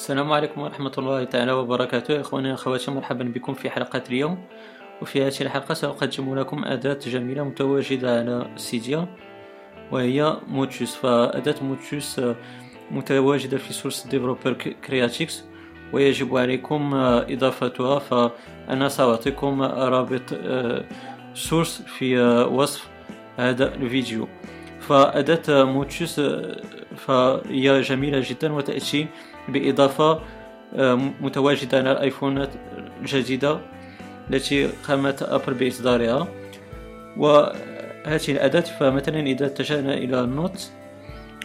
السلام عليكم ورحمة الله تعالى وبركاته. إخواني وأخواتي مرحبا بكم في حلقة اليوم. وفي هذه الحلقة سأقدم لكم أداة جميلة متواجدة على سيديا وهي Motus فأداة Motus متواجدة في source ديفلوبر كرياتيكس ويجب عليكم إضافتها. فأنا سأعطيكم رابط source في وصف هذا الفيديو. فأداة Motus فهي جميلة جدا وتأتي بإضافة آه، متواجدة على الآيفونات الجديدة التي قامت أبل بإصدارها. وهذه الأداة فمثلا إذا اتجهنا إلى ال notes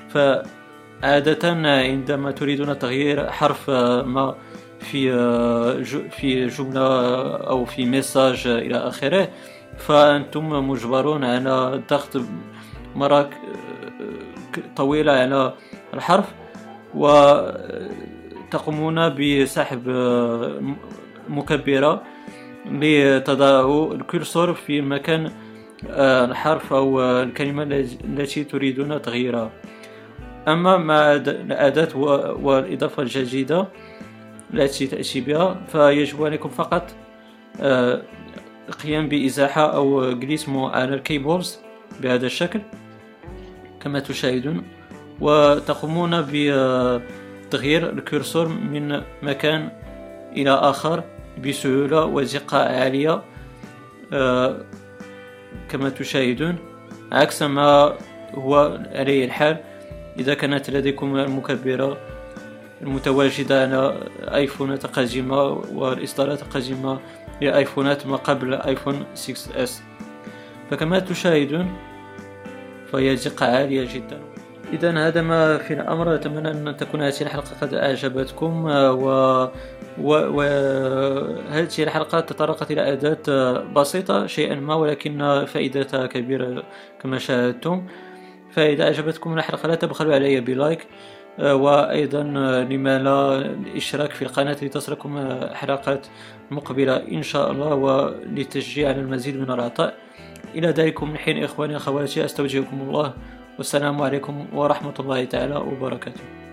فعادة عندما تريدون تغيير حرف ما في آه، في جملة أو في message إلى آخره فأنتم مجبرون على الضغط مرة طويلة على الحرف وتقومون بسحب مكبرة لتضع الكرسور في مكان الحرف أو الكلمة التي تريدون تغييرها. أما مع الأداة والإضافة الجديدة التي تأتي بها فيجب عليكم فقط القيام بإزاحة أو جليسمو على الكيبوردز بهذا الشكل. كما تشاهدون وتقومون بتغيير الكرسور من مكان إلى آخر بسهولة ودقة عالية. آه، كما تشاهدون عكس ما هو عليه الحال إذا كانت لديكم المكبرة المتواجدة على ايفونات قديمة والإصدارات القديمة لآيفونات ما قبل آيفون 6s فكما تشاهدون فهي دقة عالية جدا. إذا هذا ما في الأمر. أتمنى أن تكون هذه الحلقة قد أعجبتكم و وهذه الحلقة تطرقت إلى أداة بسيطة شيئا ما ولكن فائدتها كبيرة كما شاهدتم. فإذا أعجبتكم الحلقة لا تبخلوا علي بلايك وأيضا لما لا الاشتراك في القناة لتصلكم حلقات مقبلة إن شاء الله ولتشجيع على المزيد من العطاء. إلى ذلكم من حين إخواني أخواتي أستودعكم الله والسلام عليكم ورحمة الله تعالى وبركاته.